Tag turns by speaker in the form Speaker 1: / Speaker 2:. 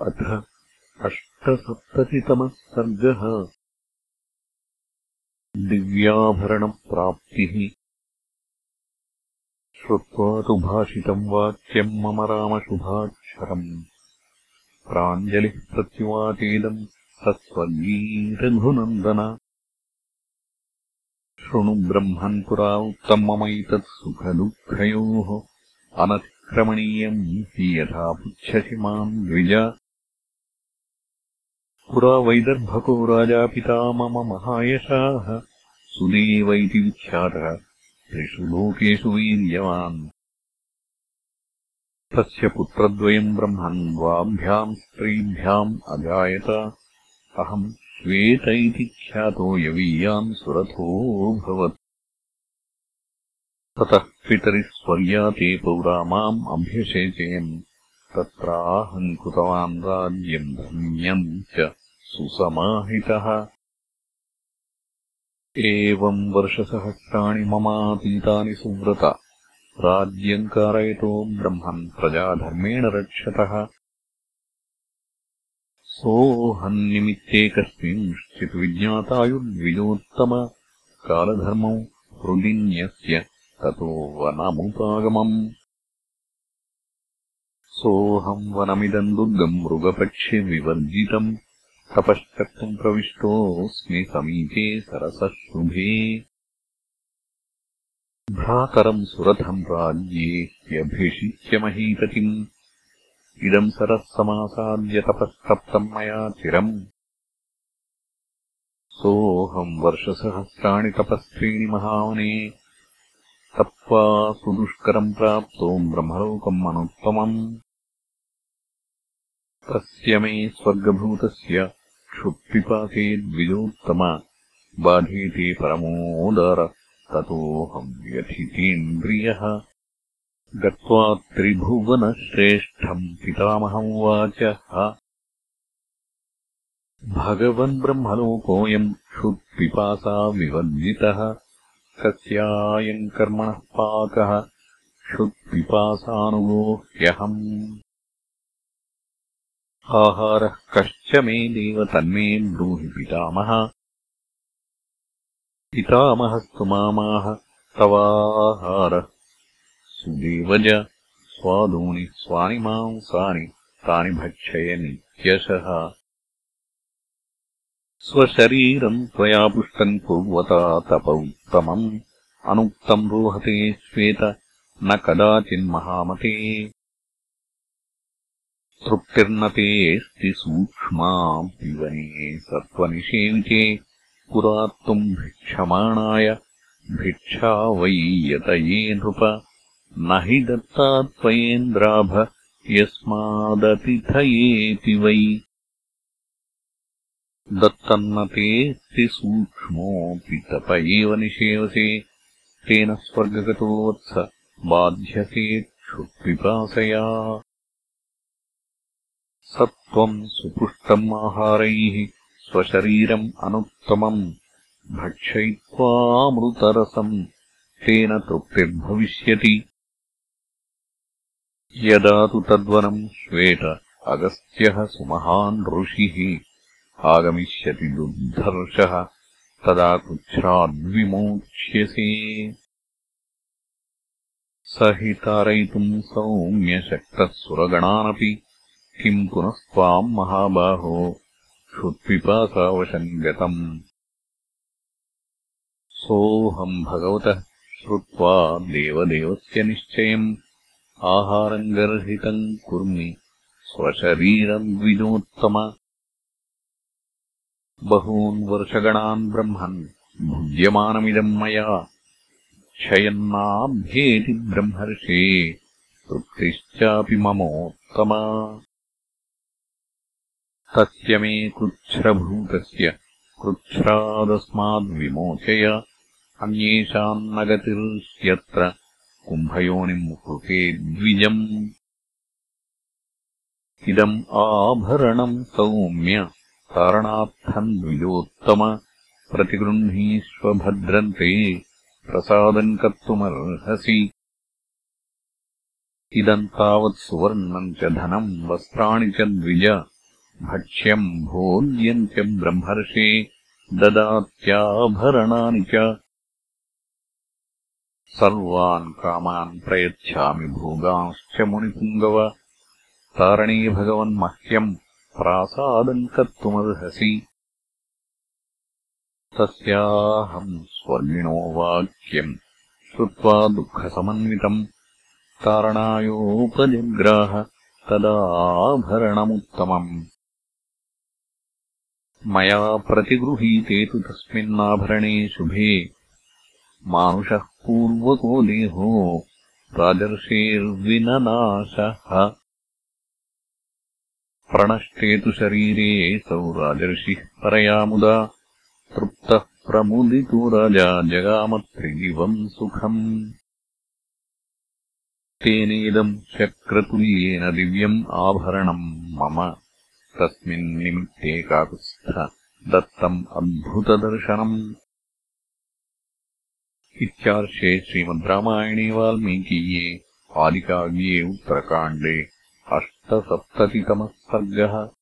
Speaker 1: अथ अष्टसप्ततितमः सर्गः। दिव्याभरणप्राप्तिः श्रुत्वा तु भाषितम् वाक्यम् मम रामशुभाक्षरम् प्राञ्जलिः प्रत्युवाचेदम् सस्वर्गी रघुनन्दन शृणु ब्रह्मन् पुरा उक्तम् ममैतत् सुखदुःखयोः। अनतिक्रमणीयम् हि यथा पुच्छसि माम् द्विज पुरा वैदर्भको राजापिता मम महायशाः। सुदेव इति विख्यातः। त्रिषु लोकेषु वीर्यवान्। तस्य पुत्रद्वयम् ब्रह्मन् द्वाभ्याम् स्त्रीभ्याम् अजायत। अहम् श्वेत इति ख्यातो यवीयान् सुरथोऽभवत् ततः पितरिः स्वर्या ते पौरा माम् अभ्यषेचयन् तत्राहम् कृतवान् राज्यम् धन्यम् च सुसमाहितः। एवम् वर्षसहस्राणि ममातीतानि सुव्रत। राज्यम् कारयतो ब्रह्मन् प्रजाधर्मेण रक्षतः। सोऽहम् निमित्ते कस्मिंश्चित् विज्ञातायुर्द्विजोत्तम कालधर्मौ हृदिन्यस्य ततो वनमुपागमम् सोऽहम् वनमिदम् दुर्गम् मृगपक्षे विवर्जितम् तपश्चर्तुम् प्रविष्टोऽस्मि समीपे सरसः शुभे। भ्रातरम् सुरथम् राज्ये ह्यभिषिच्य महीपतिम् इदम् सरः समासाद्य तपस्तप्तम् मया चिरम्। सोऽहम् वर्षसहस्राणि तपस्त्रीणि महावने। तप्त्वा सुदुष्करम् प्राप्तो ब्रह्मलोकम् अनुत्तमम् तस्य मे स्वर्गभूतस्य क्षुत्पिपाके द्विजोत्तम बाधेते परमोदर ततोऽहम् व्यथितेन्द्रियः। गत्वा त्रिभुवनश्रेष्ठम् पितामहम् वाचः भगवन् ब्रह्मलोकोऽयम् क्षुत्पिपासा विवर्जितः। कस्यायम् कर्मणः पाकः। क्षुत्पिपासानुगो ह्यहम् आहारः कश्च मे देव तन्मे ब्रूहि पितामह। पितामहस्तु मामाह तवाहारः। सुदेवज स्वादूनि स्वानि मांसानि तानि भक्षय नित्यशः। स्वशरीरम् त्वया पुष्टम् कुर्वता तप उत्तमम्। अनुक्तम् रोहते श्वेत न कदाचिन्महामते तृप्तिर्न तेऽस्ति सूक्ष्मा पिबने सत्त्वनिषेविते पुरा त्वम् भिक्षमाणाय भिक्षा वै यतये नृप। न हि दत्ता त्वयेन्द्राभ यस्मादतिथयेऽपि वै। दत्तन्न तेऽस्ति सूक्ष्मोऽपि तप एव निषेवसे। तेन स्वर्गगतो वत्स बाध्यसे क्षुत्पिपासया स त्वम् सुपुष्टम् आहारैः स्वशरीरम् अनुत्तमम् भक्षयित्वामृतरसम् तेन तृप्तिर्भविष्यति यदा तु तद्वनम् श्वेत अगस्त्यः सुमहान् ऋषिः आगमिष्यति दुर्धर्षः तदा कृच्छ्राद्विमोक्ष्यसे स हि तारयितुम् सौम्यशक्तः सुरगणानपि किम् पुनस्त्वाम् महाबाहो क्षुत्पिपासावशम् गतम्। सोऽहम् भगवतः श्रुत्वा देवदेवस्य निश्चयम्। आहारम् गर्हितम् कुर्मि स्वशरीरम् द्विजोत्तम। बहून् वर्षगणान् ब्रह्मन् भुज्यमानमिदम् मया। क्षयन्नाभ्येति ब्रह्मर्षे तृप्तिश्चापि ममोत्तमा तस्य मे कृच्छ्रभूतस्य कृच्छ्रादस्माद्विमोचय अन्येषाम् न गतिर्ह्यत्र कुम्भयोनिम् कृते द्विजम् इदम् आभरणम् सौम्य कारणार्थम् द्विजोत्तम प्रतिगृह्णीष्वभद्रन्ते प्रसादम् कर्तुमर्हसि इदम् तावत् सुवर्णम् च धनम् वस्त्राणि च द्विज भक्ष्यम् भोज्यम् च ब्रह्मर्षे ददात्याभरणानि च। सर्वान् कामान् प्रयच्छामि भोगांश्च मुनिपुङ्गव। तारणे भगवन्मह्यम् प्रासादम् कर्तुमर्हसि। तस्याहम् स्वर्गिणो वाक्यम् श्रुत्वा दुःखसमन्वितम्। तारणायोपजग्राह तदाभरणमुत्तमम् मया प्रतिगृहीते तु तस्मिन्नाभरणे शुभे। मानुषः पूर्वको देहो राजर्षेर्विननाशः। प्रणष्टे तु शरीरेऽसौ राजर्षिः परया मुदा। तृप्तः प्रमुदितो राजा जगामत्रिदिवम् सुखम्। तेनेदम् शक्रतुल्येन दिव्यम् आभरणम् मम तस्मिन्निमित्ते काकुत्स्थ दत्तम् अद्भुतदर्शनम्। इत्यार्षे श्रीमद् रामायणे वाल्मीकीये आदिकाव्ये उत्तरकाण्डे अष्टसप्ततितमः सर्गः